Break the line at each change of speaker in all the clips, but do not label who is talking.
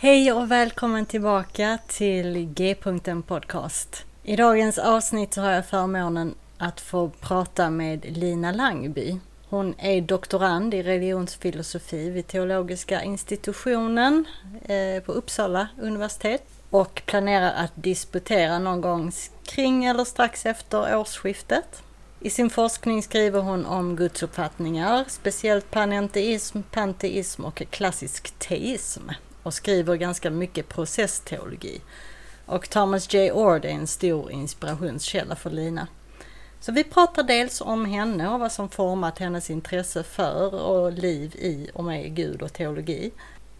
Hej och välkommen tillbaka till G-punkten Podcast. I dagens avsnitt så har jag förmånen att få prata med Lina Langby. Hon är doktorand i religionsfilosofi vid teologiska institutionen eh, på Uppsala universitet och planerar att disputera någon gång kring eller strax efter årsskiftet. I sin forskning skriver hon om gudsuppfattningar, speciellt panenteism, panteism och klassisk teism och skriver ganska mycket processteologi. Och Thomas J. Ord är en stor inspirationskälla för Lina. Så vi pratar dels om henne och vad som format hennes intresse för och liv i och med Gud och teologi.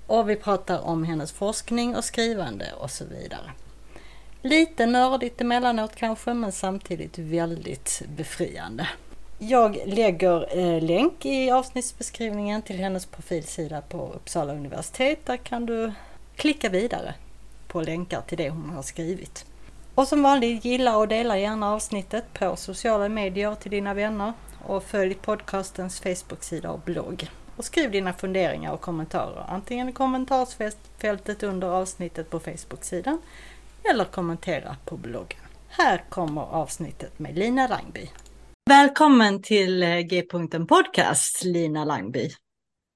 Och vi pratar om hennes forskning och skrivande och så vidare. Lite nördigt emellanåt kanske, men samtidigt väldigt befriande. Jag lägger eh, länk i avsnittsbeskrivningen till hennes profilsida på Uppsala universitet. Där kan du klicka vidare på länkar till det hon har skrivit. Och som vanligt, gilla och dela gärna avsnittet på sociala medier till dina vänner och följ podcastens Facebook-sida och blogg. Och skriv dina funderingar och kommentarer antingen i kommentarsfältet under avsnittet på Facebook-sidan eller kommentera på bloggen. Här kommer avsnittet med Lina Langby. Välkommen till eh, G-punkten Podcast, Lina Langby.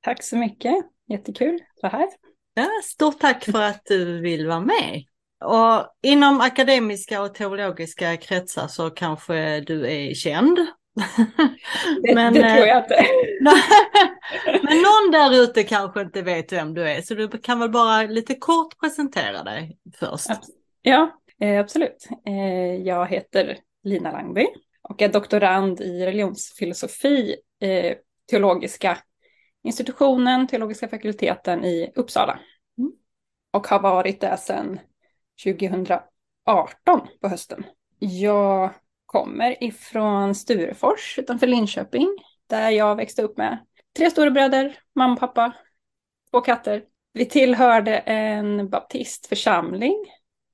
Tack så mycket, jättekul att vara här.
Ja, stort tack för att du vill vara med. Och inom akademiska och teologiska kretsar så kanske du är känd.
Det, men, det tror jag inte.
men någon där ute kanske inte vet vem du är, så du kan väl bara lite kort presentera dig först.
Ja, eh, absolut. Eh, jag heter Lina Langby och är doktorand i religionsfilosofi, eh, teologiska institutionen, teologiska fakulteten i Uppsala. Mm. Och har varit det sedan 2018 på hösten. Jag kommer ifrån Sturefors utanför Linköping där jag växte upp med tre storebröder, mamma och pappa, två katter. Vi tillhörde en baptistförsamling,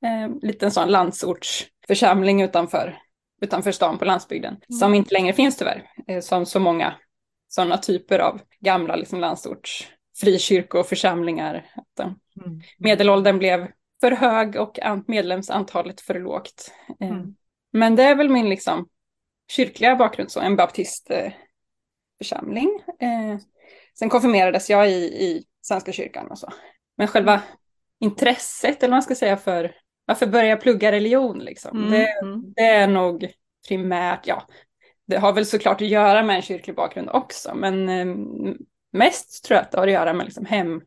en eh, liten sån landsortsförsamling utanför, utanför stan på landsbygden, mm. som inte längre finns tyvärr, eh, som så många sådana typer av gamla liksom, landsorts frikyrkoförsamlingar. Att, mm. Medelåldern blev för hög och medlemsantalet för lågt. Eh, mm. Men det är väl min liksom kyrkliga bakgrund, så en baptistförsamling. Eh, sen konfirmerades jag i, i Svenska kyrkan och så. Men själva intresset, eller vad man ska säga, för varför börja plugga religion liksom? Mm. Det, mm. det, är nog primärt, ja, det har väl såklart att göra med en kyrklig bakgrund också, men eh, mest tror jag att det har att göra med liksom hem,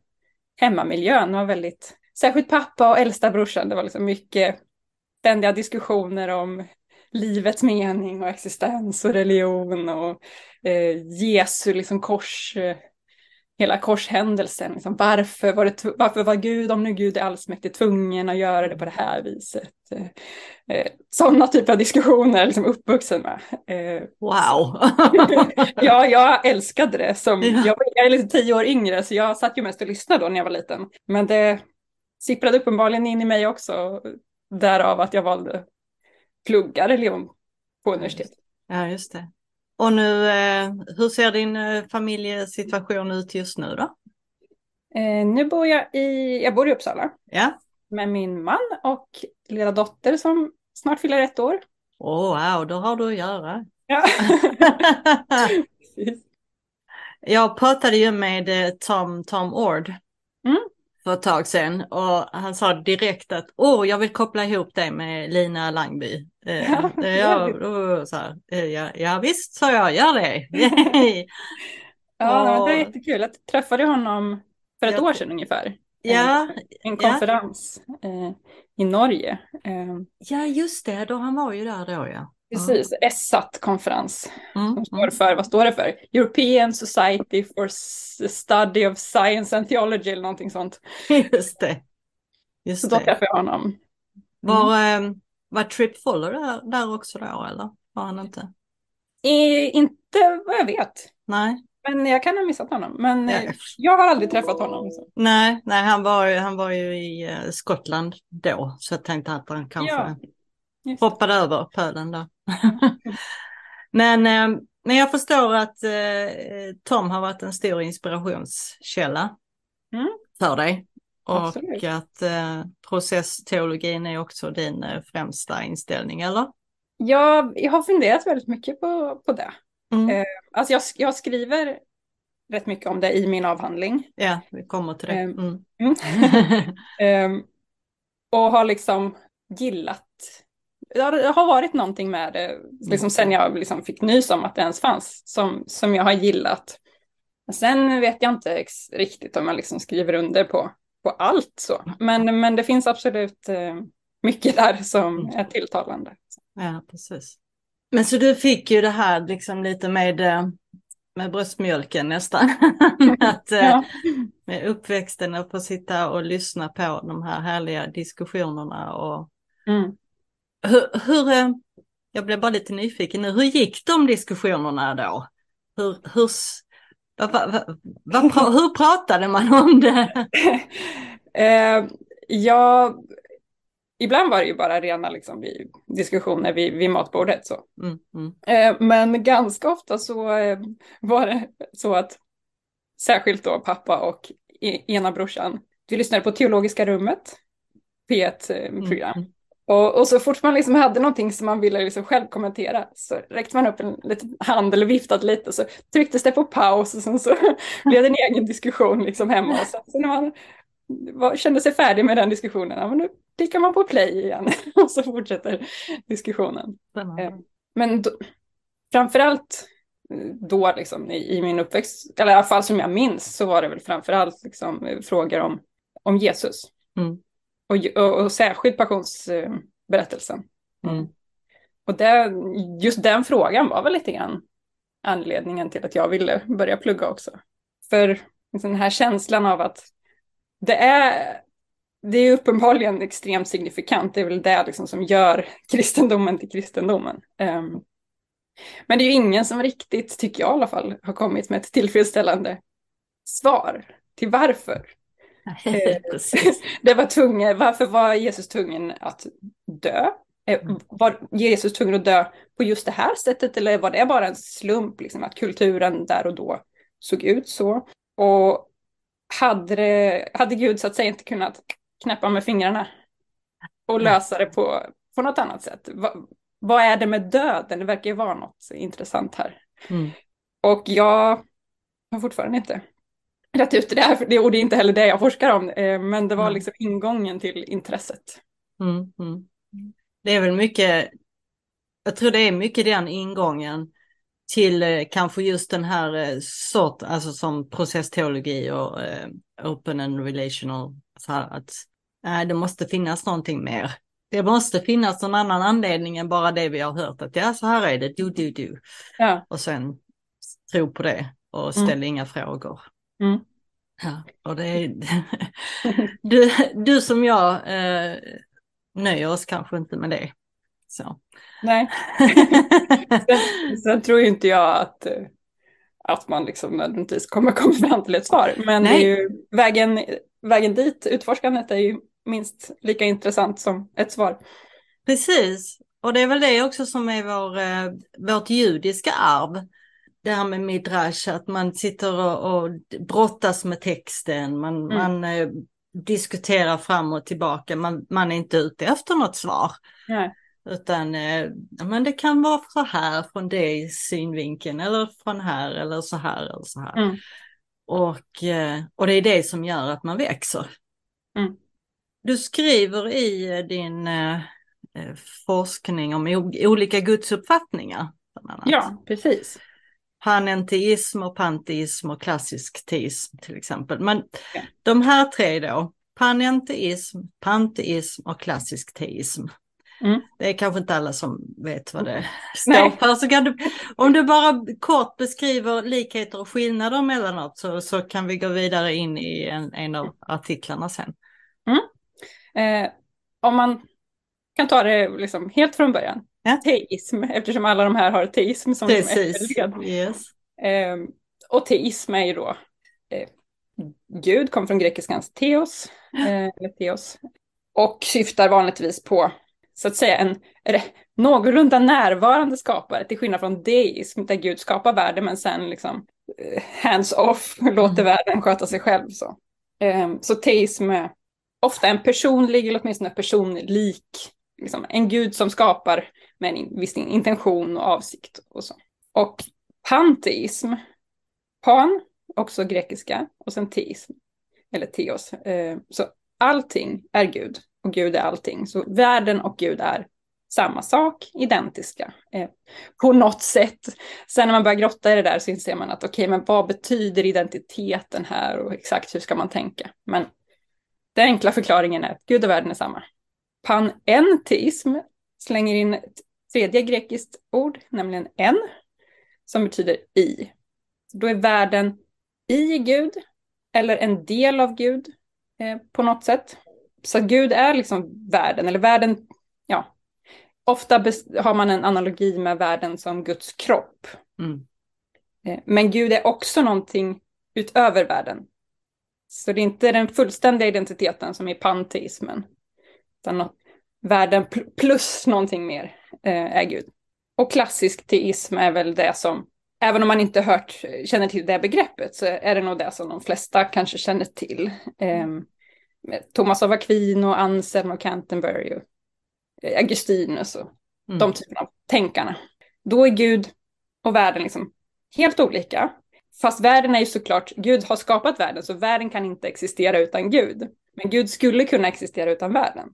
hemmamiljön. Var väldigt särskilt pappa och äldsta brorsan, det var liksom mycket ständiga diskussioner om livets mening och existens och religion och eh, Jesu liksom kors, eh, hela korshändelsen. Liksom, varför, var det, varför var Gud, om nu Gud är allsmäktig, tvungen att göra det på det här viset? Eh, eh sådana typer av diskussioner liksom uppvuxen med.
Eh, wow!
ja, jag älskade det. Som, jag, jag är lite tio år yngre så jag satt ju mest och lyssnade då när jag var liten. Men det, sipprade uppenbarligen in i mig också. Därav att jag valde plugga religion på universitet.
Ja, just det. Och nu, eh, hur ser din eh, familjesituation ut just nu då?
Eh, nu bor jag i, jag bor i Uppsala.
Ja.
Med min man och lilla dotter som snart fyller ett år.
Oh, wow, då har du att göra.
Ja.
Jag pratade ju med Tom, Tom Ord
Mm.
för ett tag sedan och han sa direkt att åh, jag vill koppla ihop dig med Lina Langby. Eh,
Ja,
eh, ja,
det.
då så här, eh, ja, ja visst, sa jag, gör det.
Ja, men det var
Och-
jättekul. Jag träffade honom för ett
Jag-
år sedan ungefär.
ja,
En
Ja.
konferens eh, i Norge. Eh,
ja, just det, då, han var ju där då ja.
precis, ESSAT-konferens.
Mm,
Som står för, vad står det för? European Society for Study of Science and Theology eller någonting sånt.
mm. Just det.
Så
Just
då
det.
träffade jag honom.
Var, eh, var Trip Fuller där, där också då eller? Var han inte?
I, inte vad jag vet.
Nej.
Men jag kan ha missat honom. Men
Ja.
eh, jag har aldrig träffat honom. Så.
Nej, nej han, var, han var ju i eh, Skottland då, så jag tänkte att han kanske
Ja,
hoppade över pölen då. men, eh, men jag förstår att Tom har varit en stor inspirationskälla
Mm.
för dig. Och
Absolut.
att eh, processteologin är också din eh, främsta inställning, eller?
Jag, jag har funderat väldigt mycket på, på det.
Mm.
Eh, Alltså jag, jag skriver rätt mycket om det i min avhandling.
Ja, vi kommer till det.
Ehm,
Mm.
Mm. Ehm, och har liksom gillat, det har, det har varit någonting med det, liksom sen jag liksom fick nys om att det ens fanns, som, som jag har gillat. Sen vet jag inte riktigt om jag liksom skriver under på, på allt så, men, men det finns absolut eh, mycket där som är tilltalande.
Ja, precis. Men så du fick ju det här liksom lite med, eh, med bröstmjölken nästan. att, eh,
Ja.
Med uppväxten och få sitta och lyssna på de här härliga diskussionerna. Och
Mm.
hur, hur, jag blev bara lite nyfiken nu, hur gick de diskussionerna då? Hur, hur, hur pratade man om det?
Eh, ja, ibland var det ju bara rena liksom, diskussioner vid, vid matbordet. Så.
Mm, mm,
Eh, men ganska ofta så eh, var det så att särskilt då pappa och e- ena brorsan, vi lyssnade på Teologiska rummet, P1-program.
mm.
Och, och så fort man liksom hade någonting som man ville liksom själv kommentera så räckte man upp en liten hand eller viftade lite och så trycktes det på paus och sen så blev det en egen diskussion liksom hemma. Och sen, så när man var, kände sig färdig med den diskussionen, ja, men nu klickar man på play igen och så fortsätter diskussionen. Eh, Men då, framförallt eh, då liksom i, i min uppväxt, eller i alla fall som jag minns, så var det väl framförallt liksom eh, frågor om, om Jesus.
Mm.
Och, och, och särskilt passionsberättelsen.
Mm.
Och det, just den frågan var väl lite grann anledningen till att jag ville börja plugga också. För den här känslan av att det är, det är uppenbarligen extremt signifikant, det är väl det liksom som gör kristendomen till kristendomen. Ehm, men det är ju ingen som riktigt, tycker jag i alla fall, har kommit med ett tillfredsställande svar till varför.
Precis.
Det var tvungen, varför var Jesus tvungen att dö? Eh,
Mm.
Var Jesus tvungen att dö på just det här sättet eller var det bara en slump, liksom, att kulturen där och då såg ut så? Och hade, det, hade Gud så att säga inte kunnat knäppa med fingrarna och lösa det på, på något annat sätt? Va, vad är det med döden? Det verkar ju vara något intressant här.
Mm.
Och jag har fortfarande inte rätt ut det här, för det, och det är inte heller det jag forskar om, eh, men det var
Mm.
liksom ingången till intresset.
Mm, mm. Det är väl mycket, jag tror det är mycket den ingången till eh, kanske just den här eh, sort, alltså som processteologi och open and relational, så här att nej, det måste finnas någonting mer. Det måste finnas någon annan anledning än bara det vi har hört, att ja, så här är det, du, du, du.
Ja.
Och sen tro på det och
Mm.
ställ inga frågor.
Mm.
Ja, och det är, du, du som jag eh, nöjer oss kanske inte med det. Så.
Nej, sen, sen tror inte jag att, eh, att man liksom nödvändigtvis kommer komma fram till ett svar. Men ju, vägen, vägen dit, utforskandet är ju minst lika intressant som ett svar.
Precis, och det är väl det också som är vår, eh, vårt judiska arv. Det här med midrash, att man sitter och, och brottas med texten, man,
Mm.
man eh, diskuterar fram och tillbaka, man, man är inte ute efter något svar.
Nej.
Utan eh, men det kan vara så här från det synvinkeln eller från här eller så här eller så här. Mm. Och, eh, och det är det som gör att man växer. Mm. Du skriver i din eh, eh forskning om olika gudsuppfattningar.
Ja, precis.
Panenteism och panteism och klassisk teism till exempel. Men ja. de här tre då, panenteism, panteism och klassisk teism. Mm. Det är kanske inte alla som vet vad det står för. Så kan du, om du bara kort beskriver likheter och skillnader mellanåt så, så kan vi gå vidare in i en, en av artiklarna sen.
Mm. Eh, om man kan ta det liksom helt från början. Ja. Teism, eftersom alla de här har teism som
Precis. Yes.
Eh, och teism är ju då eh, Gud, kom från grekiskans teos, eh, teos, och syftar vanligtvis på så att säga en någorlunda närvarande skapare till skillnad från deism där Gud skapar världen men sen liksom eh, hands off låter mm. världen sköta sig själv. Så, um, så teism är ofta en personlig eller åtminstone personlik, liksom, en gud som skapar med en viss intention och avsikt och så. Och panteism, pan, också grekiska, och sen teism, eller teos. Eh, så allting är Gud och Gud är allting. Så världen och Gud är samma sak, identiska eh, på något sätt. Sen när man börjar grotta i det där så inser man att okej, okay, men vad betyder identiteten här och exakt hur ska man tänka? Men den enkla förklaringen är att Gud och världen är samma. Panenteism slänger in ett tredje grekiskt ord, nämligen en, som betyder i. Då är världen i Gud eller en del av Gud eh, på något sätt så Gud är liksom världen, eller världen, ja. Ofta har man en analogi med världen som Guds kropp. Mm. Eh, men Gud är också någonting utöver världen. Så det är inte den fullständiga identiteten som är panteismen. Utan världen plus någonting mer är Gud. Och klassisk teism är väl det som, även om man inte hört, känner till det begreppet, så är det nog det som de flesta kanske känner till. Um, Thomas av Aquino, Anselm och Canterbury och eh, Augustinus och mm. de typerna av tänkarna. Då är Gud och världen liksom helt olika. Fast världen är ju såklart, Gud har skapat världen så världen kan inte existera utan Gud. Men Gud skulle kunna existera utan världen.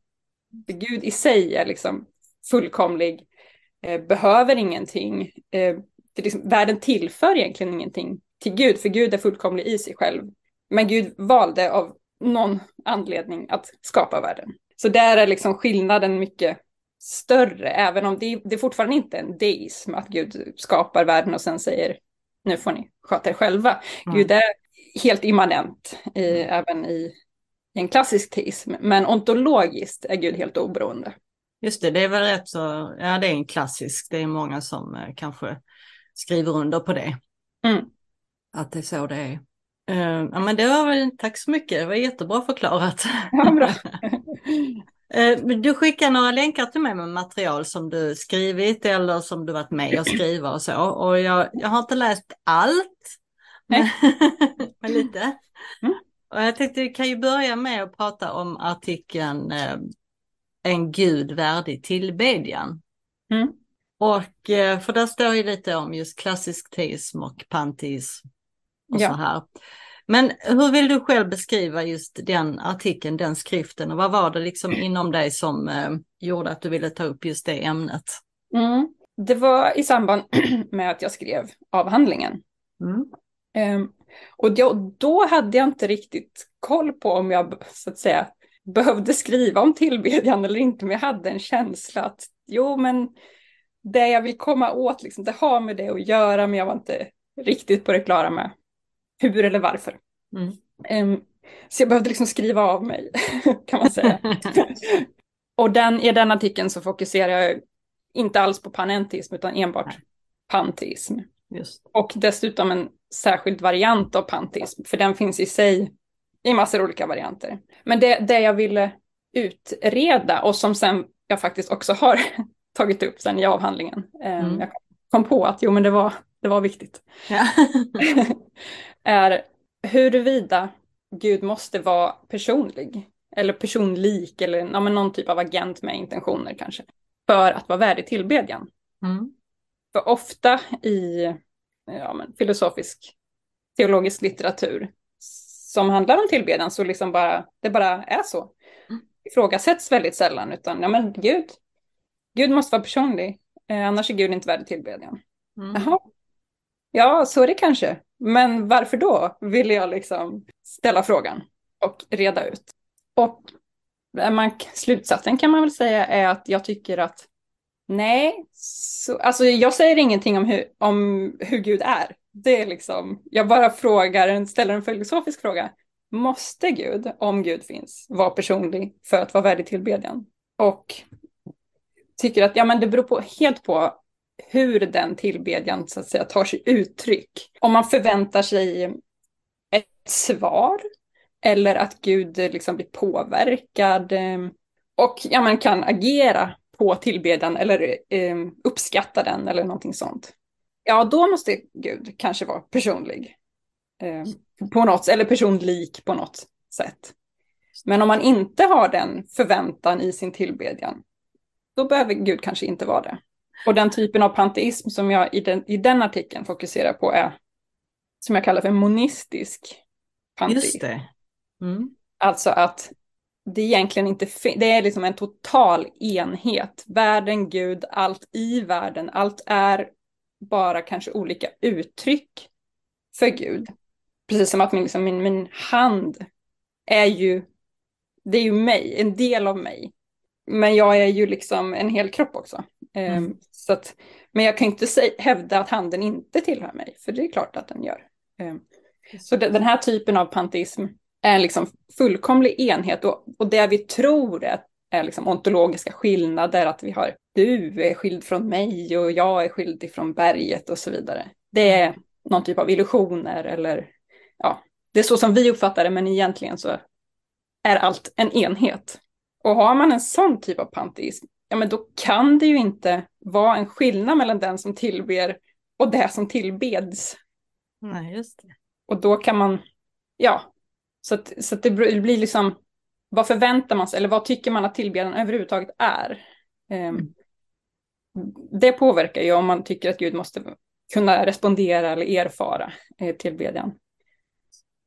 För Gud i sig är liksom fullkomlig, eh, behöver ingenting. Eh, det liksom, världen tillför egentligen ingenting till Gud, för Gud är fullkomlig i sig själv. Men Gud valde av någon anledning att skapa världen. Så där är liksom skillnaden mycket större, även om det, det är fortfarande inte en deism, att Gud skapar världen och sen säger nu får ni sköta er själva. Mm. Gud är helt immanent, i, mm. även i, i en klassisk teism, men ontologiskt är Gud helt oberoende.
Just det, det är väl rätt så, ja det är en klassisk, det är många som eh, kanske skriver under på det. Mm. Att det är så det är. Uh, ja, men det var väl, tack så mycket, det var jättebra förklarat. Ja, bra. uh, du skickar några länkar till mig med material som du skrivit eller som du varit med och skriva och så. Och jag, jag har inte läst allt, men, men lite. Mm. Och jag tänkte vi kan ju börja med att prata om artikeln uh, En gud värdig tillbedjan. Mm. Och för där står ju lite om just klassisk teism och panteism och ja. så här. Men hur vill du själv beskriva just den artikeln, den skriften och vad var det liksom inom dig som eh, gjorde att du ville ta upp just det ämnet?
Mm. Det var i samband med att jag skrev avhandlingen. Mm. Um, och då, då hade jag inte riktigt koll på om jag så att säga behövde skriva om tillbedjan eller inte, men jag hade en känsla att jo, men det jag vill komma åt, liksom, det har med det att göra, men jag var inte riktigt på det klara med hur eller varför. Mm. Um, så jag behövde liksom skriva av mig, kan man säga. och den, i den artikeln så fokuserar jag inte alls på panentism utan enbart panteism. Och dessutom en särskild variant av panteism, för den finns i sig i massor olika varianter. Men det, det jag ville utreda och som sen jag faktiskt också har tagit upp sen i avhandlingen. Ehm, mm. Jag kom på att jo men det var, det var viktigt. Ja. är huruvida Gud måste vara personlig eller personlik eller ja, någon typ av agent med intentioner kanske. för att vara värdig tillbedjan.
Mm.
För ofta i ja, filosofisk teologisk litteratur som handlar om tillbedjan så liksom bara, det bara är så.
Mm.
Ifrågasätts väldigt sällan utan ja men Gud, Gud måste vara personlig, eh, annars är Gud inte värdig tillbedjan.
Mm.
Jaha, ja så är det kanske, men varför då? Vill jag liksom ställa frågan och reda ut. Och man, slutsatsen kan man väl säga är att jag tycker att nej, så, alltså jag säger ingenting om hur, om hur Gud är. Det är liksom, jag bara frågar, ställer en filosofisk fråga. Måste Gud, om Gud finns, vara personlig för att vara värdig tillbedjan? Och tycker att ja, men det beror på, helt på hur den tillbedjan så att säga, tar sig uttryck. Om man förväntar sig ett svar eller att Gud liksom blir påverkad eh, och ja, man kan agera på tillbedjan eller eh, uppskatta den eller någonting sånt. Ja, då måste Gud kanske vara personlig. Eh, på något, eller personlik på något sätt. Men om man inte har den förväntan i sin tillbedjan, då behöver Gud kanske inte vara det. Och den typen av panteism som jag i den, i den artikeln fokuserar på är, som jag kallar för monistisk panteism.
Just det. Mm.
Alltså att det egentligen inte det är liksom en total enhet. Världen, Gud, allt i världen, allt är bara kanske olika uttryck för Gud. Precis som att min, liksom, min, min hand är ju, det är ju mig, en del av mig. Men jag är ju liksom en hel kropp också. Mm. Um, så att, men jag kan inte säga, hävda att handen inte tillhör mig, för det är klart att den gör. Um, så den här typen av panteism är en liksom fullkomlig enhet och, och det vi tror är, är liksom ontologiska skillnader, att vi har du är skild från mig och jag är skild ifrån berget och så vidare. Det är någon typ av illusioner eller ja, det är så som vi uppfattar det, men egentligen så är allt en enhet. Och har man en sån typ av panteism, ja men då kan det ju inte vara en skillnad mellan den som tillber och det som tillbeds.
Nej, just det.
Och då kan man, ja, så att, så att det blir liksom, vad förväntar man sig, eller vad tycker man att tillbedjan överhuvudtaget är? Um, det påverkar ju om man tycker att Gud måste kunna respondera eller erfara eh, tillbedjan.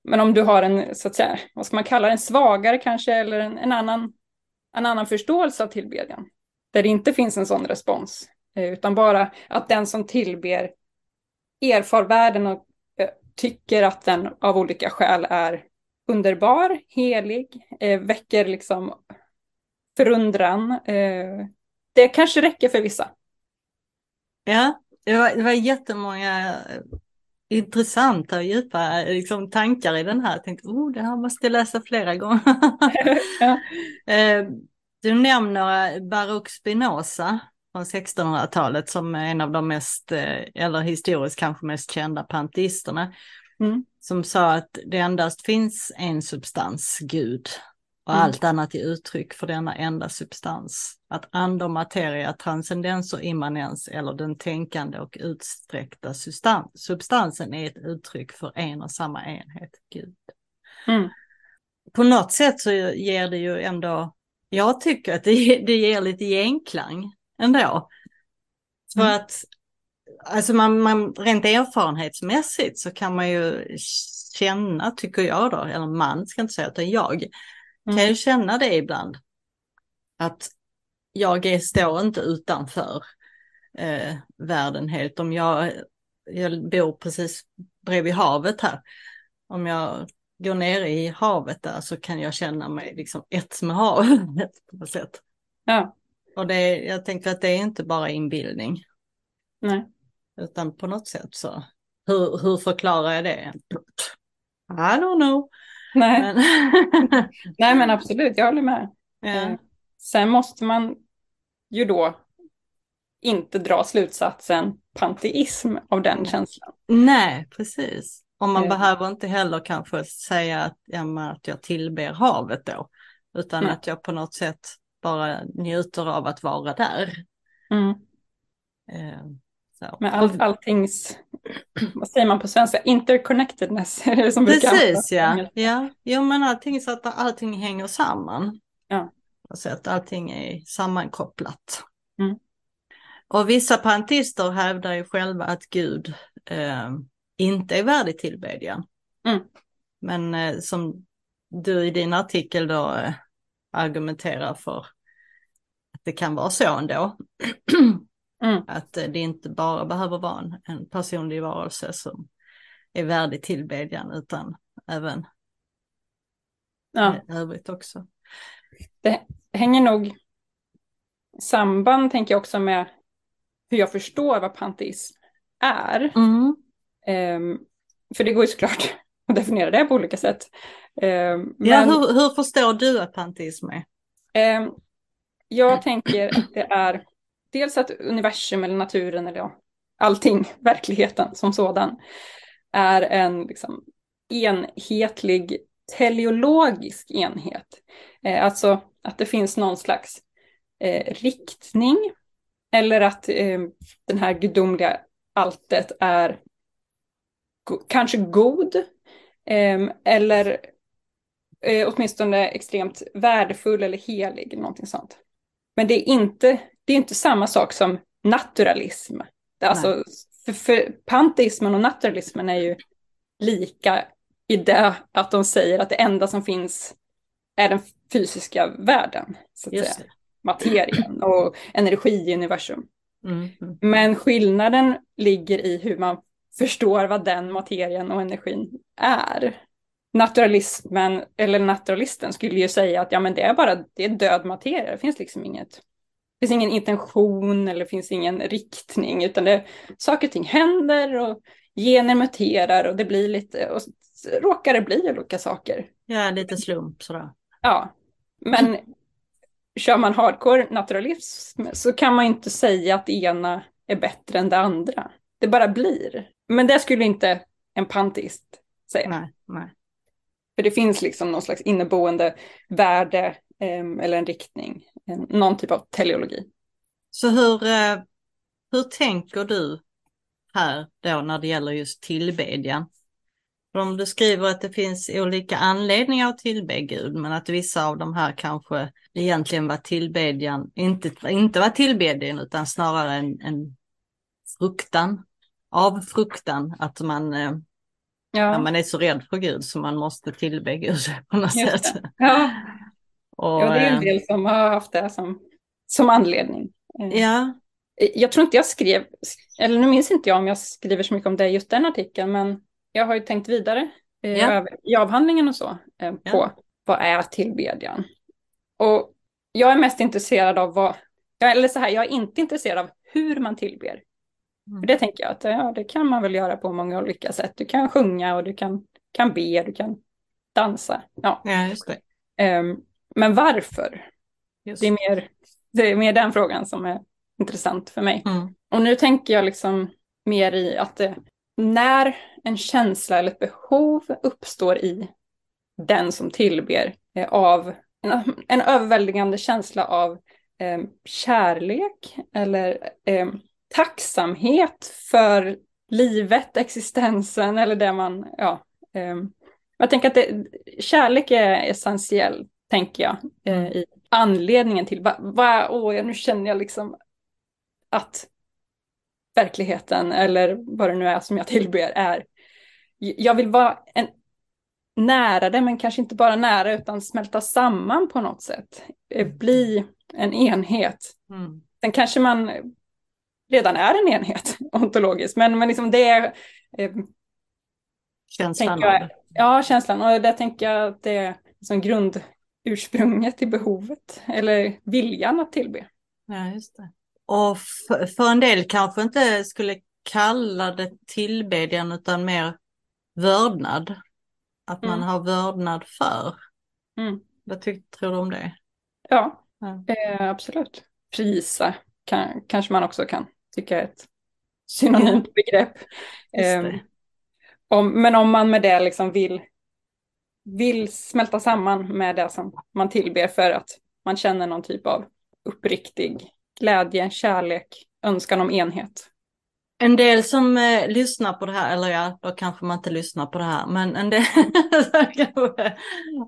Men om du har en, så att säga, vad ska man kalla det, en svagare kanske, eller en, en, annan, en annan förståelse av tillbedjan, där det inte finns en sån respons, eh, utan bara att den som tillber erfar världen och eh, tycker att den av olika skäl är underbar, helig, eh, väcker liksom förundran. Eh, det kanske räcker för vissa.
Ja, det var, det var jättemånga intressanta och djupa liksom, tankar i den här. Jag tänkte, oh, det här måste jag läsa flera gånger. ja. Eh, du nämner Baruch Spinoza från 1600-talet som är en av de mest, eh, eller historiskt kanske mest kända panteisterna. Mm. Som sa att det endast finns en substans, Gud, och mm. allt annat är uttryck för denna enda substans. Att ande och materia, transcendens och immanens eller den tänkande och utsträckta substansen är ett uttryck för en och samma enhet, Gud. Mm. På något sätt så ger det ju ändå, jag tycker att det, det ger lite genklang ändå. För mm. att alltså man, man, rent erfarenhetsmässigt så kan man ju känna, tycker jag då, eller man ska inte säga utan jag, Mm. Kan ju känna det ibland. Att jag är, står inte utanför eh, världen helt. Om jag, jag bor precis bredvid havet här. Om jag går ner i havet där så kan jag känna mig liksom ett med havet på något sätt.
Ja.
Och det, jag tänker att det är inte bara inbildning.
Nej.
Utan på något sätt så, hur, hur förklarar jag det? I don't know.
Nej. Men... Nej men absolut, jag håller med.
Ja. Eh,
sen måste man ju då inte dra slutsatsen panteism av den känslan.
Nej, precis. Och man ja. behöver inte heller kanske säga att, ja, att jag tillber havet då, utan mm. att jag på något sätt bara njuter av att vara där.
Mm. Så. Med all, alltings, vad säger man på svenska, interconnectedness är det som
Precis ja, ja. Jo men allting så att allting hänger samman.
Ja.
Så att allting är sammankopplat.
Mm.
Och vissa pantister hävdar ju själva att Gud eh, inte är värdig tillbedjan.
Mm.
Men eh, som du i din artikel då eh, argumenterar för att det kan vara så ändå.
Mm.
Att eh, det inte bara behöver vara en, en personlig varelse som är värdig tillbedjan utan även
Ja.
eh, övrigt också.
Det hänger nog samband, tänker jag också, med hur jag förstår vad panteism är.
Mm.
Ehm, för det går ju såklart att definiera det på olika sätt. Ehm,
Ja,
men
hur, hur förstår du att panteism är?
ehm, jag tänker att det är dels att universum eller naturen eller ja, allting, verkligheten som sådan, är en liksom, enhetlig teleologisk enhet. Eh, alltså att det finns någon slags eh, riktning eller att eh, den här gudomliga alltet är go- kanske god eh, eller eh, åtminstone extremt värdefull eller helig, någonting sånt. Men det är inte, det är inte samma sak som naturalism. Alltså, för, för panteismen och naturalismen är ju lika i det att de säger att det enda som finns är den fysiska världen, så att säga. materien och energi i universum.
Mm. mm.
Men skillnaden ligger i hur man förstår vad den materien och energin är. Naturalismen, eller naturalisten skulle ju säga att ja, men det är bara det är död materia, det finns liksom inget. Det finns ingen intention eller finns ingen riktning, utan det, saker och ting händer och gener muterar och det blir lite, och råkar det bli olika saker.
Ja, lite slump sådär.
Ja, men kör man hardcore naturalism så kan man inte säga att det ena är bättre än det andra. Det bara blir. Men det skulle inte en panteist säga.
Nej, nej.
För det finns liksom någon slags inneboende värde em, eller en riktning, någon typ av teleologi.
Så hur, eh, hur tänker du här då när det gäller just tillbedjan? För om du skriver att det finns olika anledningar att tillbe Gud, men att vissa av de här kanske egentligen var tillbedjan, inte, inte var tillbedjan utan snarare en, en fruktan, av fruktan, att man, eh,
Ja,
man är så rädd för Gud så man måste tillbe Gud på något
Just
sätt.
ja.
Och,
ja det är en del som har haft det som, som anledning. Eh,
ja,
Jag tror inte jag skrev, eller nu minns inte jag om jag skriver så mycket om det i just den artikeln, men jag har ju tänkt vidare eh,
Ja.
i avhandlingen och så eh,
Ja.
på vad är tillbedjan. Och jag är mest intresserad av vad, ja, eller så här, jag är inte intresserad av hur man tillber.
Mm.
För det tänker jag att ja, det kan man väl göra på många olika sätt. Du kan sjunga och du kan, kan be, du kan dansa. Ja.
ja just det.
Ehm, men varför?
Just.
Det är, mer, det är mer den frågan som är intressant för mig.
Mm.
Och nu tänker jag liksom mer i att det, när en känsla eller ett behov uppstår i den som tillber eh, av en, en överväldigande känsla av eh, kärlek eller eh, tacksamhet för livet, existensen eller det man, ja. Eh, jag tänker att det, kärlek är essentiell, tänker jag, eh, i anledningen till, va, va, åh, nu känner jag liksom att verkligheten eller vad det nu är som jag tillber är. Jag vill vara en, nära det, men kanske inte bara nära utan smälta samman på något sätt. Eh, Bli en enhet.
Mm.
Sen kanske man redan är en enhet ontologiskt, men, men liksom det är eh,
Känslan
jag,
det.
ja, känslan. Och där tänker jag att det är som grundursprunget till behovet eller viljan att tillbe.
Ja, just det. Och för, för en del kanske inte skulle kalla det tillbedjan utan mer vördnad. Att man
Mm.
har vördnad för.
Mm.
Vad tror du om det?
Ja,
Ja.
eh, absolut. Prisa kan, kanske man också kan tycka är ett synonymt begrepp.
Det.
om, men om man med det liksom vill, vill smälta samman med det som man tillber för att man känner någon typ av uppriktig glädje, kärlek, önskan om enhet.
En del som eh, lyssnar på det här, eller ja, då kanske man inte lyssnar på det här, men en del,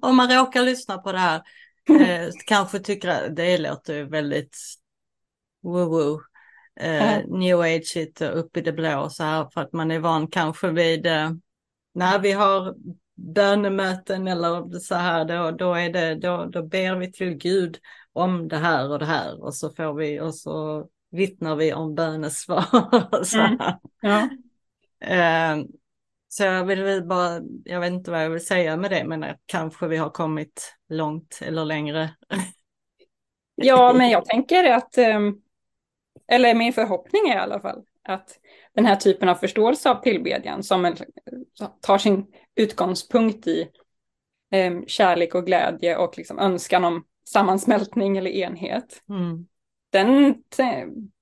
om man råkar lyssna på det här, eh, kanske tycker att det låter väldigt woo-woo. Eh, mm. New age upp i det blå så här för att man är van kanske vid eh, när vi har bönemöten eller så här då, då, är det, då, då ber vi till Gud om det här och det här och så får vi och så vittnar vi om bönesvar. mm. ja. eh, så jag vill bara, jag vet inte vad jag vill säga med det, men kanske vi har kommit långt eller längre.
ja, men jag tänker att, ehm, eller min förhoppning är i alla fall, att den här typen av förståelse av tillbedjan som tar sin utgångspunkt i ehm, kärlek och glädje och liksom önskan om sammansmältning eller enhet. Mm. Den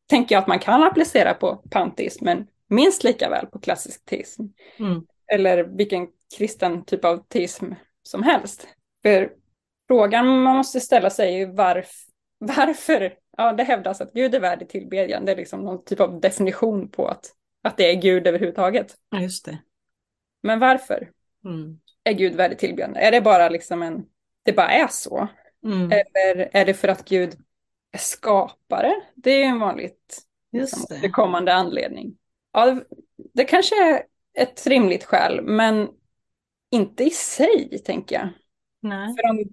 tänker jag att man kan applicera på panteism, men minst lika väl på klassisk teism. Mm. Eller vilken kristen typ av teism som helst. För frågan man måste ställa sig är varf varför, ja det hävdas att Gud är värdig tillbedjan, det är liksom någon typ av definition på att, att det är Gud överhuvudtaget.
Ja, just det.
Men varför mm. är Gud värdig tillbedjan? Är det bara liksom en, det bara är så? Mm. Eller är det för att Gud är skapare? Det är en vanligt liksom, kommande anledning. Ja, det kanske är ett rimligt skäl, men inte i sig, tänker jag. Nej. För om,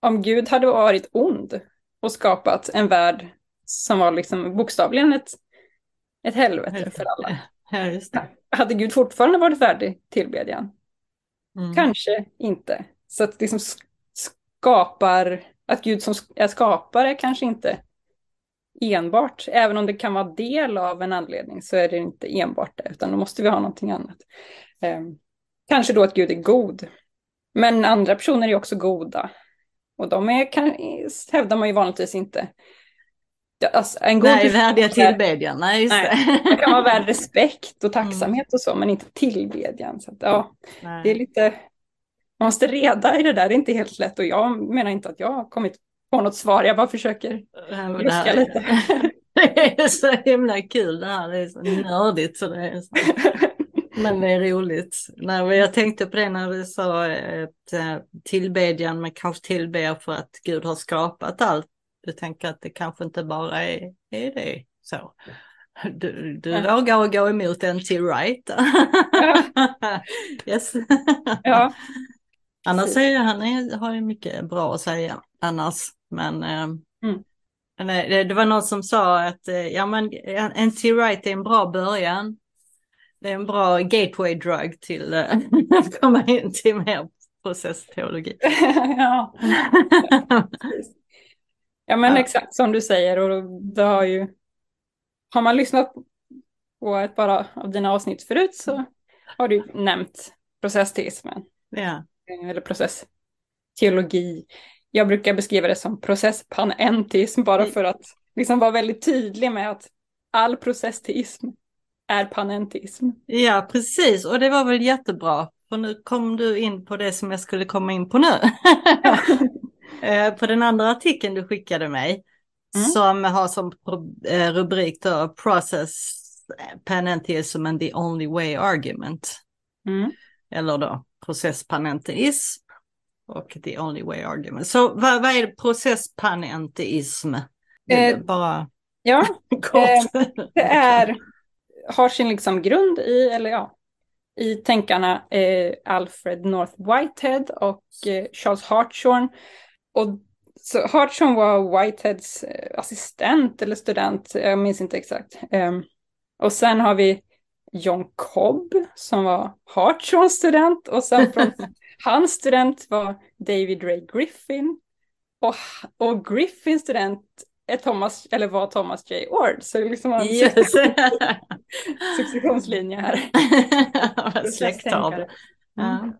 om Gud hade varit ond och skapat en värld som var liksom bokstavligen ett, ett helvete för alla.
Ja,
hade Gud fortfarande varit värdig tillbedjan? Mm. Kanske inte. Så att liksom skapar, att Gud som är skapare kanske inte enbart, även om det kan vara del av en anledning så är det inte enbart det, utan då måste vi ha någonting annat. Eh, kanske då att Gud är god. Men andra personer är också goda. Och de är, kan, hävdar man ju vanligtvis inte.
Alltså, en god nej, värdiga tillbedjan. Nej, just nej,
det. kan vara värd respekt och mm. tacksamhet mm. och så, men inte tillbedjan. Så att, ja, det är lite, man måste reda i det där, det är inte helt lätt. Och jag menar inte att jag har kommit på något svar, jag bara försöker luska lite.
Det är så himla kul det här, det är så nördigt. Så det är så. Men det är roligt. Nej, jag tänkte på det när du sa att eh, tillbedjan, men kanske tillber för att Gud har skapat allt. Du tänker att det kanske inte bara är, är det så. Du, du ja. vågar gå emot N.T. Wright. Ja. yes. ja. Annars är han är, har ju mycket bra att säga annars. Men, eh, mm. men det, det, var någon som sa att eh, ja, men NT Wright är en bra början. Det är en bra gateway drug till eh, att komma in till mer processteologi.
ja. Ja men ja. exakt som du säger och det har ju har man lyssnat på ett par av dina avsnitt förut så har du nämnt processteismen.
Ja.
Eller processteologi jag brukar beskriva det som processpanentism bara mm. för att liksom vara väldigt tydlig med att all processteism är panentism.
Ja, precis. Och det var väl jättebra. För nu kom du in på det som jag skulle komma in på nu. Eh, på den andra artikeln du skickade mig. Mm. Som har som eh, rubrik då Process Panentism and the only way argument. Mm. Eller då processpanentism och the only way argument. Så vad, vad är processpanenteism?
Eh, bara ja, eh, det är, har sin liksom grund i, eller ja, i tänkarna eh, Alfred North Whitehead och eh, Charles Hartshorne. Och så Hartshorne var Whiteheads eh, assistent eller student, jag minns inte exakt. Ehm, och sen har vi John Cobb som var Hartshorns student och sen från Hans student var David Ray Griffin och, och Griffins student är Thomas, eller var Thomas J. Ord. Så det är liksom en yes. successionslinje här.
Släkttavla. Mm.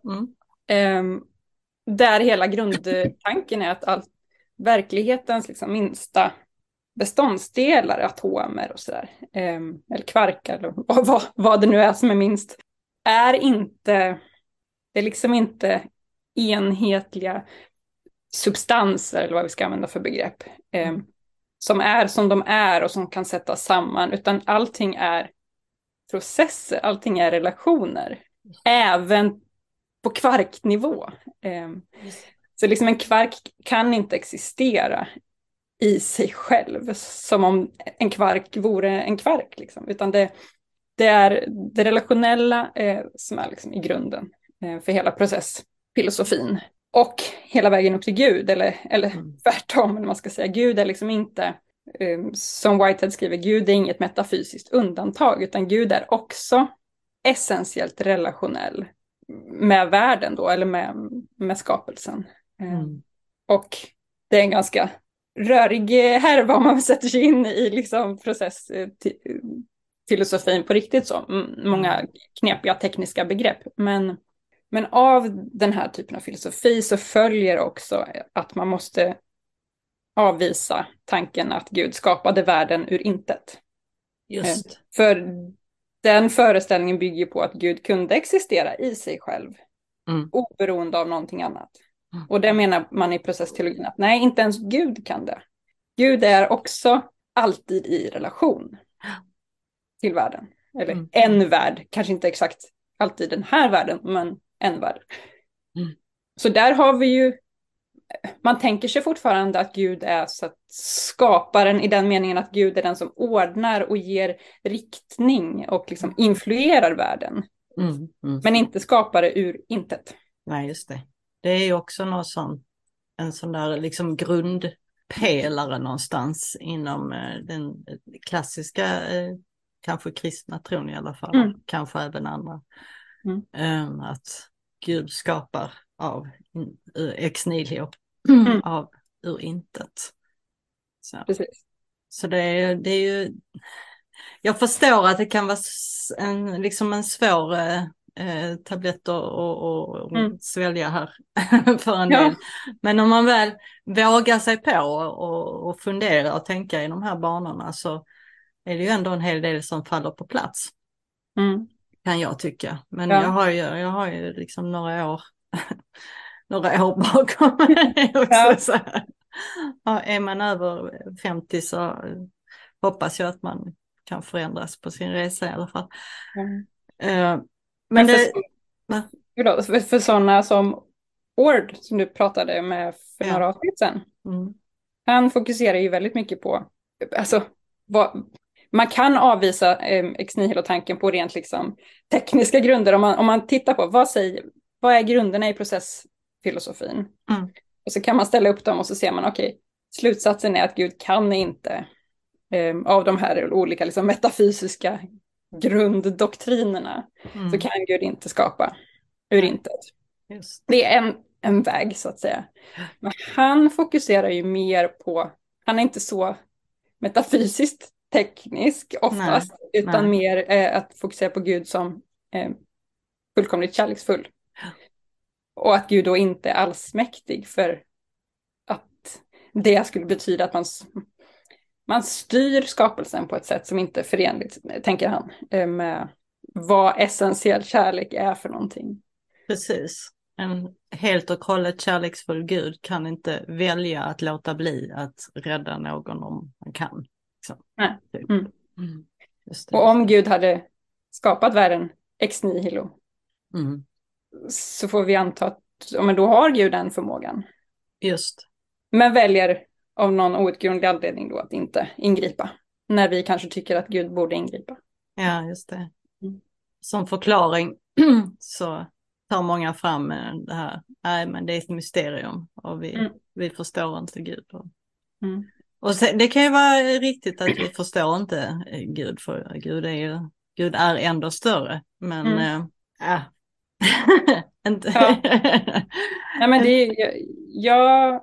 Mm. Um, där hela grundtanken är att all, verklighetens liksom minsta beståndsdelar, atomer och sådär, um, eller kvarkar, eller vad, vad det nu är som är minst, är inte det är liksom inte enhetliga substanser, eller vad vi ska använda för begrepp, eh, som är som de är och som kan sättas samman, utan allting är processer, allting är relationer, även på kvarknivå. Eh, så liksom en kvark kan inte existera i sig själv, som om en kvark vore en kvark. Liksom. Utan det, det är det relationella eh, som är liksom i grunden eh, för hela processfilosofin. Och hela vägen upp till Gud, eller, eller mm. tvärtom, eller man ska säga. Gud är liksom inte, eh, som Whitehead skriver, Gud är inget metafysiskt undantag, utan Gud är också essentiellt relationell med världen då, eller med, med skapelsen. Eh, mm. Och det är en ganska rörig härva om man sätter sig in i liksom processfilosofin på riktigt så. Många mm. knepiga tekniska begrepp. Men, men av den här typen av filosofi så följer också att man måste avvisa tanken att Gud skapade världen ur intet.
Just.
Eh, för den föreställningen bygger på att Gud kunde existera i sig själv, mm. oberoende av någonting annat. Mm. Och det menar man i processteologin att nej, inte ens Gud kan det. Gud är också alltid i relation till världen. Eller mm. en värld, kanske inte exakt alltid den här världen, men en värld. Mm. Så där har vi ju, man tänker sig fortfarande att Gud är så att skaparen i den meningen att Gud är den som ordnar och ger riktning och liksom influerar världen. Mm, mm. Men inte skapare ur intet.
Nej, just det. Det är ju också någon sån, en sån där liksom grundpelare någonstans inom eh, den klassiska, eh, kanske kristna tron i alla fall, mm. kanske även andra. Mm. Ehm, att Gud skapar av ex nihilo, mm. av ur intet. Så,
Precis.
så det, är, det är ju, jag förstår att det kan vara en, liksom en svår eh, eh, och, och mm. svälja här för en ja. del. Men om man väl vågar sig på och, och fundera och tänka i de här banorna så är det ju ändå en hel del som faller på plats. Mm. Kan jag tycka. Men ja. jag har ju, jag har ju liksom några år, några år bakom mig också. Ja. Ja, är man över 50 så hoppas jag att man kan förändras på sin resa i alla fall. Mm.
Men, det... För, för, för sådana som Ord, som du pratade med för ja. några avsnitt sedan. Mm. Han fokuserar ju väldigt mycket på, alltså, vad, man kan avvisa eh, ex nihilo-tanken på rent liksom, tekniska grunder om man, om man tittar på vad, säger, vad är grunderna i processfilosofin. Mm. Och så kan man ställa upp dem och så ser man, okej, okay, slutsatsen är att Gud kan inte eh, av de här olika liksom, metafysiska grunddoktrinerna mm. så kan Gud inte skapa ur intet. Just. Det är en, en väg så att säga. Men han fokuserar ju mer på, han är inte så metafysiskt teknisk oftast, nej, utan nej. mer eh, att fokusera på Gud som eh, fullkomligt kärleksfull. Och att Gud då inte är allsmäktig för att det skulle betyda att man man styr skapelsen på ett sätt som inte är förenligt, tänker han, eh, med vad essentiell kärlek är för någonting.
Precis. En helt och hållet kärleksfull Gud kan inte välja att låta bli att rädda någon om han kan.
Liksom. Nej. Typ. Mm. Mm. Och om Gud hade skapat världen ex nihilo mm. Så får vi anta att men då har Gud den förmågan.
Just.
Men väljer av någon outgrundlig anledning då att inte ingripa. När vi kanske tycker att Gud borde ingripa.
Ja, just det. Mm. Som förklaring så tar många fram det här, nej men det är ett mysterium och vi, mm. vi förstår inte Gud. Mm. Och sen, det kan ju vara riktigt att vi förstår inte Gud, för Gud är ju, Gud är ändå större. Men mm. äh.
Ja. ja, men det är, jag,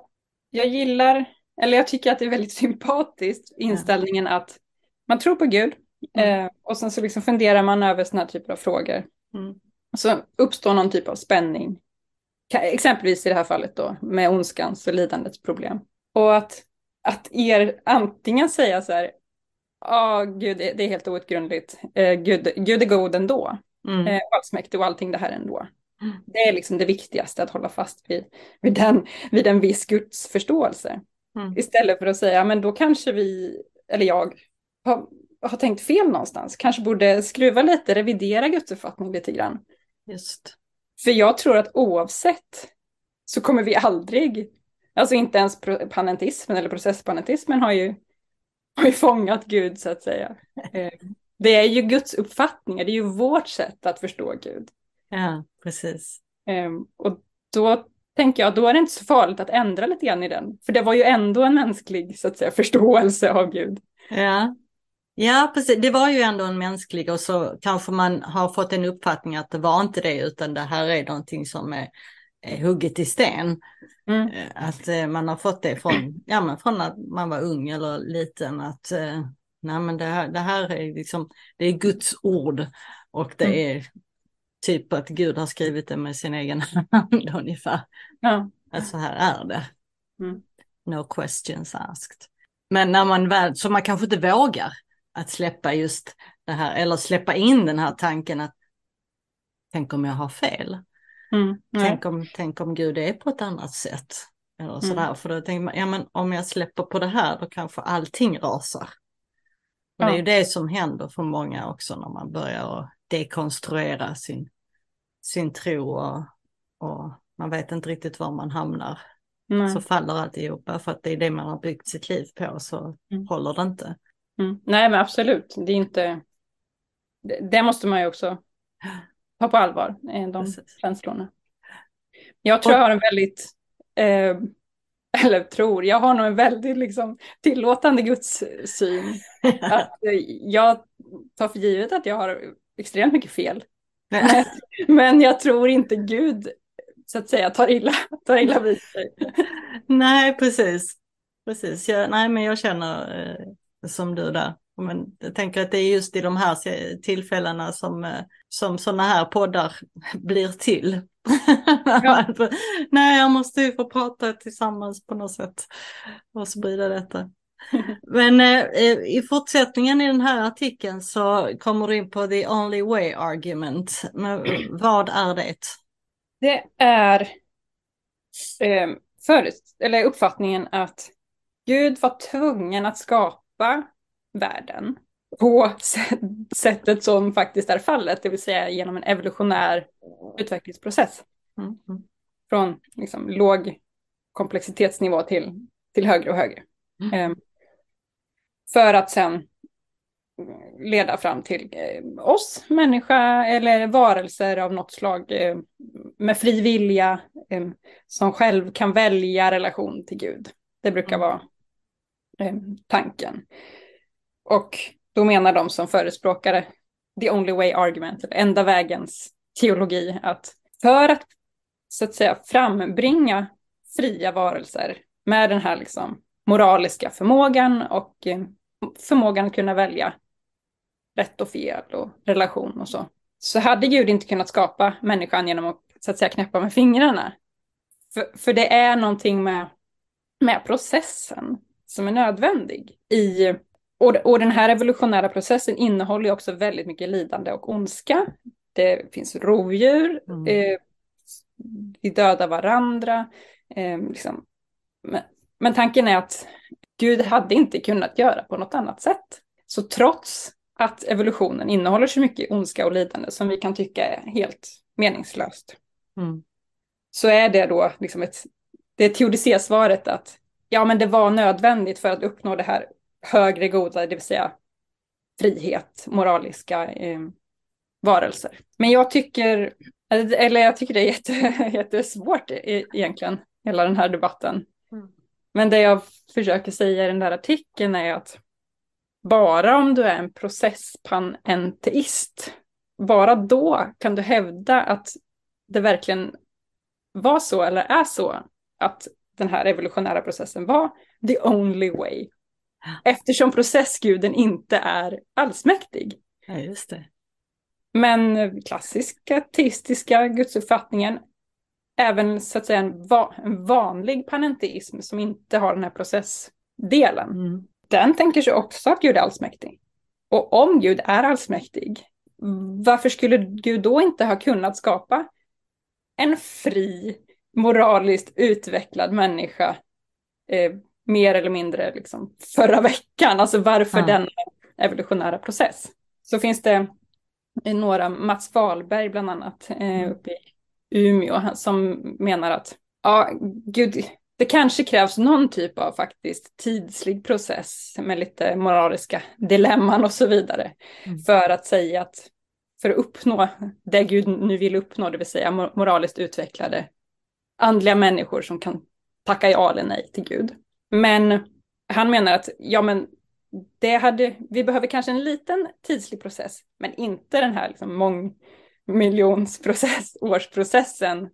jag gillar eller jag tycker att det är väldigt sympatiskt, inställningen att man tror på Gud mm. eh, och sen så liksom funderar man över sådana här typer av frågor. Mm. Så uppstår någon typ av spänning, exempelvis i det här fallet då med ondskans och lidandets problem. Och att, att er antingen säga så här, ja oh, gud det, är helt outgrundligt, eh, Gud, Gud är god ändå, mm. eh, allsmäktig och allting det här ändå. Mm. Det är liksom det viktigaste, att hålla fast vid, vid, den, vid en viss Guds förståelse. Mm. Istället för att säga, men då kanske vi, eller jag, har, har tänkt fel någonstans. Kanske borde skruva lite, revidera gudsuppfattning lite grann.
Just.
För jag tror att oavsett så kommer vi aldrig alltså inte ens panentismen eller processpanentismen har ju, har ju fångat Gud så att säga. Det är ju Guds uppfattningar, det är ju vårt sätt att förstå Gud.
Ja, precis.
Um, och då tänker jag, då är det inte så farligt att ändra lite grann i den. För det var ju ändå en mänsklig så att säga, förståelse av Gud.
Ja. ja, precis. Det var ju ändå en mänsklig och så kanske man har fått en uppfattning att det var inte det utan det här är någonting som är, är hugget i sten. Mm. Eh, att eh, man har fått det från, ja, men från att man var ung eller liten. Att eh, nej, men det, här, det här är liksom, det är Guds ord och det mm. är typ att Gud har skrivit det med sin egen hand ungefär. Ja. Att så här är det. Mm. No questions asked. Men när man väl, så man kanske inte vågar att släppa just det här, eller släppa in den här tanken att tänk om jag har fel. Mm. Tänk, om, tänk om Gud är på ett annat sätt. Eller sådär. Mm. För då tänker man, ja men om jag släpper på det här då kanske allting rasar. Ja. det är ju det som händer för många också när man börjar dekonstruera sin, sin tro och, och man vet inte riktigt var man hamnar. Nej. Så faller alltihopa för att det är det man har byggt sitt liv på så mm. håller det inte.
Mm. Nej men absolut, det är inte, det, det måste man ju också ta på allvar, eh, de Precis. känslorna. Jag tror jag har en väldigt, eh, eller tror, jag har nog en väldigt liksom, tillåtande gudssyn. att, eh, jag tar för givet att jag har extremt mycket fel. Men, men jag tror inte Gud så att säga tar illa, tar illa vid sig.
nej, precis. precis. Jag, nej, men jag känner eh, som du där. Men jag tänker att det är just i de här tillfällena som, eh, som sådana här poddar blir till. Ja. Nej, jag måste ju få prata tillsammans på något sätt och sprida detta. Men eh, i fortsättningen i den här artikeln så kommer du in på the only way argument. Men vad är det?
Det är eh, för, eller uppfattningen att Gud var tvungen att skapa världen på sättet som faktiskt är fallet, det vill säga genom en evolutionär utvecklingsprocess. Mm. Från liksom, låg komplexitetsnivå till, till högre och högre. Mm. Um, för att sen leda fram till eh, oss, människa eller varelser av något slag eh, med fri vilja eh, som själv kan välja relation till Gud. Det brukar mm. vara eh, tanken. Och då menar de som förespråkare the only way argument, typ enda vägens teologi, att för att så att säga frambringa fria varelser med den här liksom moraliska förmågan och eh, förmågan att kunna välja rätt och fel och relation och så. Så hade Gud inte kunnat skapa människan genom att så att säga knäppa med fingrarna. För, för det är någonting med, med processen som är nödvändig i och, och den här evolutionära processen innehåller också väldigt mycket lidande och ondska. Det finns rovdjur, mm. eh, vi dödar varandra. Eh, liksom. men, men tanken är att Gud hade inte kunnat göra på något annat sätt. Så trots att evolutionen innehåller så mycket ondska och lidande som vi kan tycka är helt meningslöst. Mm. Så är det då liksom ett, det teodicésvaret att ja men det var nödvändigt för att uppnå det här högre goda, det vill säga frihet, moraliska eh, varelser. Men jag tycker, eller jag tycker det är jätte, jättesvårt e-, egentligen, hela den här debatten. Mm. Men det jag försöker säga i den där artikeln är att bara om du är en processpanenteist, bara då kan du hävda att det verkligen var så eller är så att den här evolutionära processen var the only way. Eftersom processguden inte är allsmäktig.
Ja, just det.
Men klassiska teistiska gudsuppfattningen, även så att säga en, va en vanlig panenteism som inte har den här processdelen, mm. den tänker sig också att Gud är allsmäktig. Och om Gud är allsmäktig, varför skulle Gud då inte ha kunnat skapa en fri, moraliskt utvecklad människa eh, mer eller mindre liksom förra veckan? Alltså varför ja. denna evolutionära process? Så finns det några, Mats Wahlberg bland annat, eh, mm. uppe i Umeå, som menar att ja, Gud, det kanske krävs någon typ av faktiskt tidslig process med lite moraliska dilemman och så vidare. Mm. För att säga att för att uppnå det Gud nu vill uppnå, det vill säga moraliskt utvecklade andliga människor som kan tacka ja eller nej till Gud. Men han menar att ja, men det hade, vi behöver kanske en liten tidslig process, men inte den här liksom mångmiljonsprocess, årsprocessen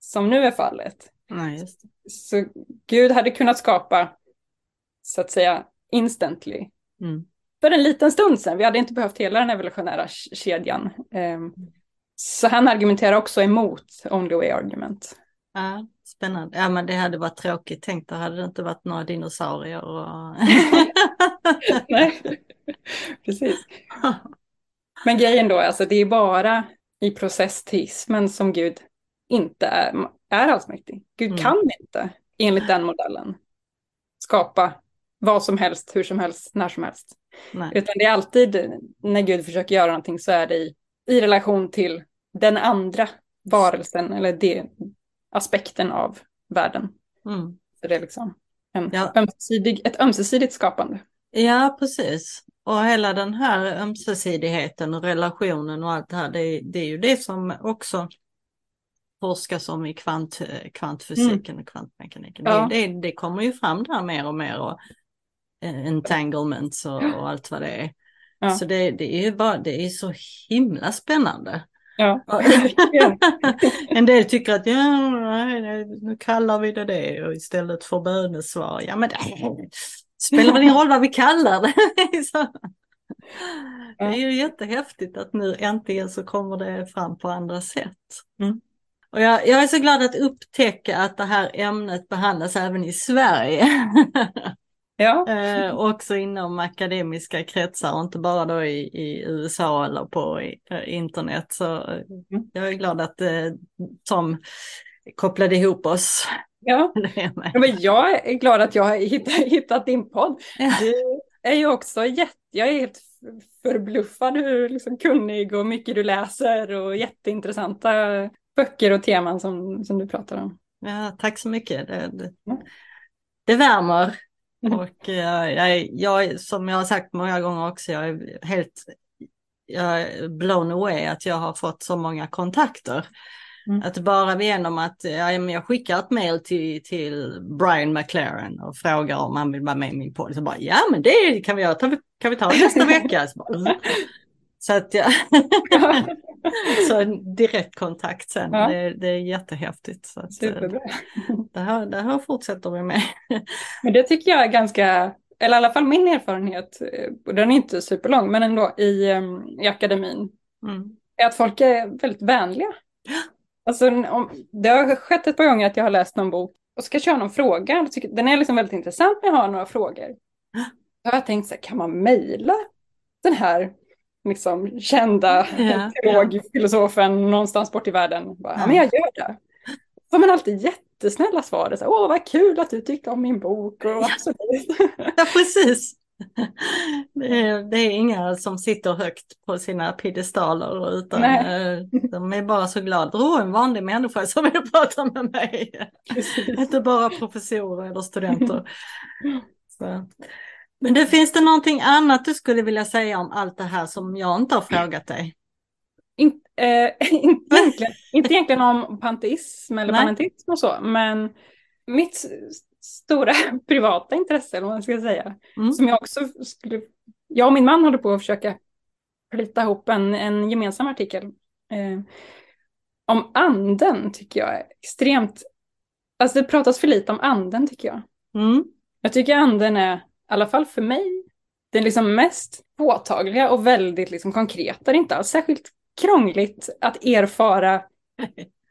som nu är fallet.
Nej,
Så Gud hade kunnat skapa, så att säga, instantly. Mm. För en liten stund sedan, vi hade inte behövt hela den evolutionära kedjan. Um, så han argumenterar också emot only way argument.
Ja, spännande. Ja, men det hade varit tråkigt. Tänk, då hade det inte varit några dinosaurier. Och...
Nej, precis. Men grejen då, alltså det är bara i processteismen som Gud inte är, är allsmäktig. Gud mm. kan inte, enligt den modellen, skapa vad som helst, hur som helst, när som helst. Nej. Utan det är alltid, när Gud försöker göra någonting så är det i, i relation till den andra varelsen eller det, aspekten av världen. Mm. Så det är liksom en ja. ömsesidig, ett ömsesidigt skapande.
Ja, precis. Och hela den här ömsesidigheten och relationen och allt det här, det, det är ju det som också forskas om i kvant, kvantfysiken mm. och kvantmekaniken. Ja. Det, det, det, kommer ju fram där mer och mer och eh, entanglements och, och allt vad det är. Ja. Så det, det, är ju bara, det är så himla spännande.
Ja.
en del tycker att ja, nu kallar vi det det och istället för bönesvar. Ja men det spelar väl ingen roll vad vi kallar det. det är ju jättehäftigt att nu äntligen så kommer det fram på andra sätt. Mm. Och jag, jag, är så glad att upptäcka att det här ämnet behandlas även i Sverige.
Ja.
eh, också inom akademiska kretsar och inte bara då i, i USA eller på i, eh, internet. Så eh, mm. jag är glad att eh, Tom kopplade ihop oss.
Ja. ja, men jag är glad att jag har hittat, hittat din podd. Du är ju också jätte, jag är helt förbluffad hur liksom kunnig och mycket du läser och jätteintressanta böcker och teman som, som du pratar om.
Ja, tack så mycket. Det, det, det värmer. Och jag, jag, jag, som jag har sagt många gånger också, jag är helt jag är blown away att jag har fått så många kontakter. Mm. Att bara genom att ja, jag skickar ett mail till, till Brian McLaren och frågar om han vill vara med i min podd. Så bara, ja men det kan vi göra, kan vi ta det nästa vecka? Bara. Så att ja. så direkt kontakt sen, ja. det, det, är jättehäftigt. Så att,
Superbra.
Det här, det här fortsätter vi med.
Men det tycker jag är ganska, eller i alla fall min erfarenhet, och den är inte superlång, men ändå i, ehm, i akademin, mm. är att folk är väldigt vänliga. Alltså, om, det har skett ett par gånger att jag har läst någon bok och ska köra någon fråga. Den är liksom väldigt intressant när jag har några frågor. Då har jag tänkt så här, kan man mejla den här liksom, kända yeah, teologfilosofen yeah. någonstans bort i världen. Bara, ja, men jag gör det. Får man alltid jättesnälla svar. Så, Åh, vad kul att du tyckte om min bok. Och, ja.
ja, precis. Det är, det är, inga som sitter högt på sina piedestaler utan Nej. Eh, de är bara så glada. Åh, en vanlig människa som vill prata med mig. Inte bara professorer eller studenter. Så. Men det finns det någonting annat du skulle vilja säga om allt det här som jag inte har frågat dig?
In, eh, inte, egentligen, inte egentligen om panteism eller panentism och så, men mitt stora privata intresse, eller vad man ska säga, mm. som jag också skulle... Jag och min man håller på att försöka plita ihop en, en gemensam artikel eh, om anden, tycker jag är extremt... Alltså det pratas för lite om anden, tycker jag. Mm. Jag tycker anden är i alla fall för mig, den liksom mest påtagliga och väldigt liksom konkreta. Det är inte alls särskilt krångligt att erfara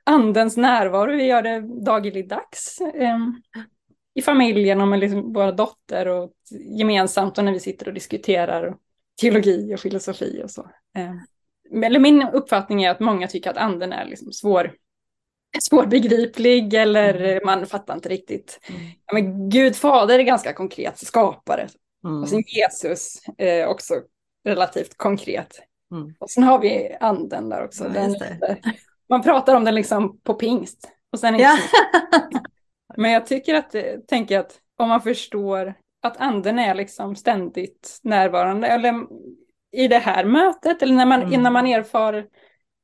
andens närvaro. Vi gör det dagligdags eh, i familjen och med liksom våra dotter och gemensamt och när vi sitter och diskuterar teologi och filosofi och så. Eh, eller min uppfattning är att många tycker att anden är liksom svår, svårbegriplig eller mm. man fattar inte riktigt. Mm. Ja, men Gud fader är ganska konkret, skapare. Mm. Och sen Jesus är också relativt konkret. Mm. Och sen har vi anden där också. Ja, den, man pratar om den liksom på pingst. Och sen
ja.
Men jag tycker att, eh, tänker att om man förstår att anden är liksom ständigt närvarande, eller i det här mötet, eller när man, mm. innan man erfar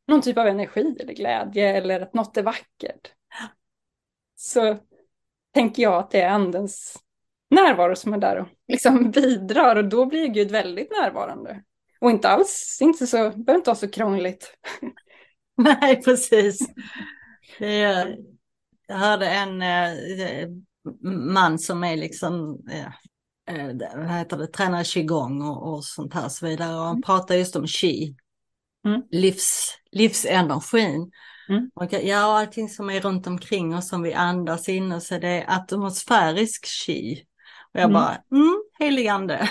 någon typ av energi eller glädje eller att något är vackert. Så tänker jag att det är andens närvaro som är där och liksom bidrar och då blir Gud väldigt närvarande. Och inte alls, inte så, behöver inte vara så krångligt.
Nej, precis. Jag hörde en eh, man som är liksom, eh, vad heter det, tränar qigong och, och sånt här så vidare. Och han mm. pratar just om qi, mm. livs, livsenergin. Mm. Och ja, allting som är runt omkring oss som vi andas in och så det är atmosfärisk qi. Och jag mm. bara, mm, helig ande.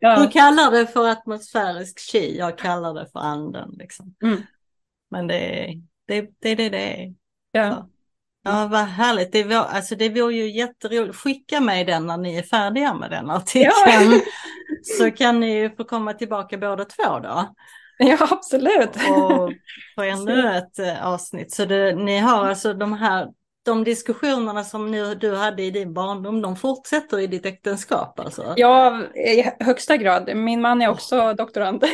ja. Du kallar det för atmosfärisk qi, jag kallar det för anden. Liksom. Mm. Men det är det, det, det, det är. Ja. Ja, vad härligt. Det, var, alltså det vore ju jätteroligt. Skicka mig den när ni är färdiga med den artikeln. Ja. så kan ni få komma tillbaka båda två då.
Ja, absolut.
Och få ännu ett eh, avsnitt. Så det, ni har alltså de här de diskussionerna som nu du hade i din barndom, de fortsätter i ditt äktenskap alltså?
Ja, i högsta grad. Min man är också doktorand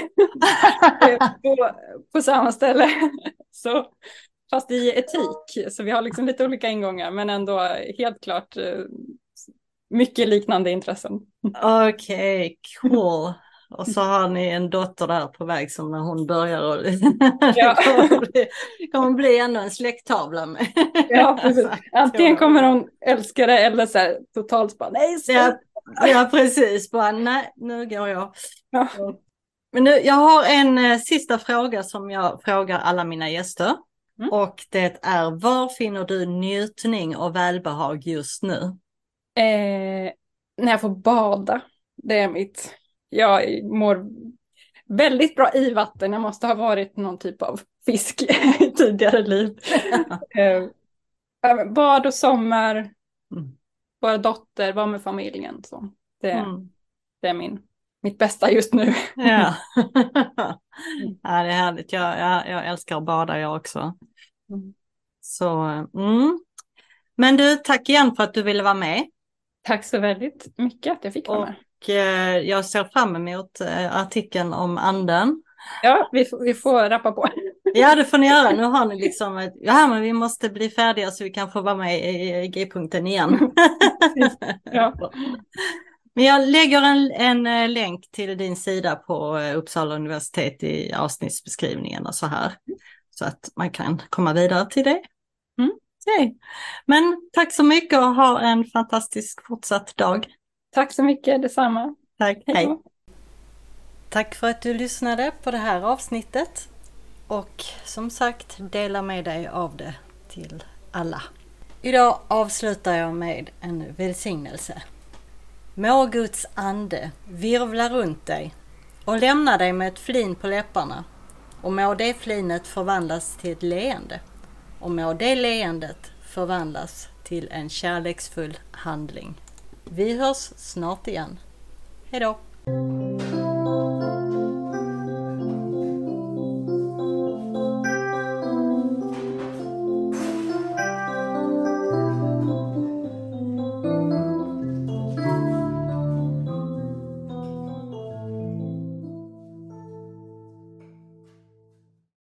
på, på samma ställe. Så, fast i etik, så vi har liksom lite olika ingångar, men ändå helt klart eh, mycket liknande intressen.
Okej, okay, cool. Och så har ni en dotter där på väg som när hon börjar och ja. kommer bli, kommer bli ännu en släkttavla med.
Ja, precis. Antingen kommer hon älska det eller så här, totalt bara nej.
Ja, ja, precis. Bara nej, nu går jag. Ja. Men nu, jag har en eh, sista fråga som jag frågar alla mina gäster. Mm. Och det är, var finner du njutning och välbehag just nu?
Eh, när jag får bada. Det är mitt jag mår väldigt bra i vatten. Jag måste ha varit någon typ av fisk i tidigare liv. eh, bad och sommar, mm. vara dotter, vara med familjen. Så det, mm. det är min, mitt bästa just nu.
ja. ja, det är härligt. Jag, jag, jag älskar att bada jag också. Mm. Så, mm. Men du, tack igen för att du ville vara med.
Tack så väldigt mycket att jag fick vara med.
Eh, jag ser fram emot eh, artikeln om anden.
Ja, vi får, vi får rappa på.
Ja, det får ni göra. Nu har ni liksom ett, ja men vi måste bli färdiga så vi kan få vara med i G-punkten igen. Ja. Men jag lägger en, en eh, länk till din sida på Uppsala universitet i avsnittsbeskrivningen och så här. Så att man kan komma vidare till det. Mm. Okay. Men tack så mycket och ha en fantastisk fortsatt dag.
Tack så mycket, detsamma.
Tack, hej. Tack för att du lyssnade på det här avsnittet. Och som sagt, dela med dig av det till alla. Idag avslutar jag med en välsignelse. Må Guds ande virvla runt dig och lämna dig med ett flin på läpparna och må det flinet förvandlas till ett leende och må det leendet förvandlas till en kärleksfull handling. Vi hörs snart igen. Hejdå!